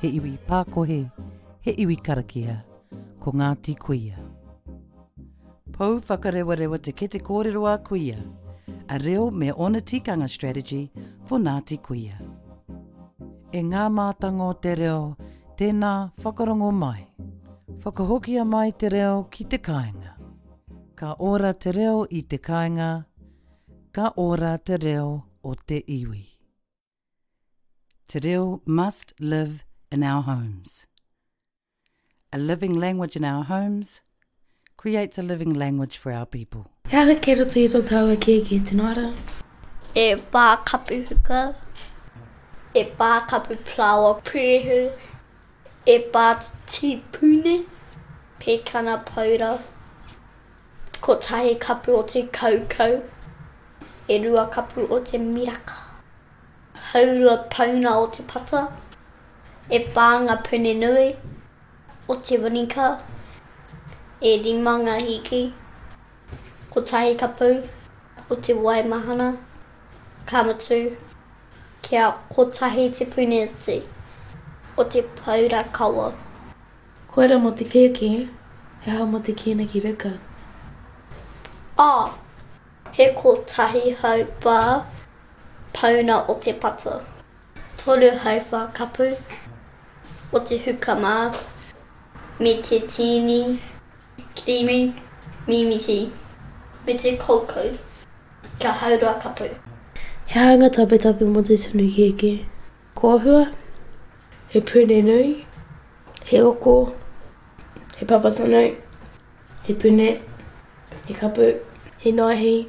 he iwi pākohe, he iwi karakia, ko Ngāti Kuia. Pou whakarewarewa te kete kōrero a Kuia, a reo me ōna tikanga strategy for Ngāti Kuia. E ngā mātanga o te reo, tēnā whakarongo mai. Whakahokia mai te reo ki te kāinga. Ka ora te reo i te kāinga, ka ora te reo o te iwi. Te reo must live in our homes. A living language in our homes creates a living language for our people. He aha kei roto i tō tāua kēkē tinoara? E pā kapu huka. E pā kapu palaoa pūrehu. E pā tipune pekana paura. Kotahi kapu o te kaukau, e rua kapu o te miraka, haurua pauna o te pata, e wha nga pune nui o te wanika, e rima nga hiki, kotahi kapu o te wai mahana, ka mutu, kia kotahi te pune iti o te paura kawa. Koira mo te keiki, he aha mo te kiinaki reka? A. He kotahi hau pa pauna o te pata. Toru hau wha kapu o te huka ma, me te tiini, creamy, mimiti, me te koukou, kia hau rua kapu. He aha nga tapetape mo te tunu keiki? Kōhua, he pune nui, he oko, he papatunu, he pune, he kapu, he naihi.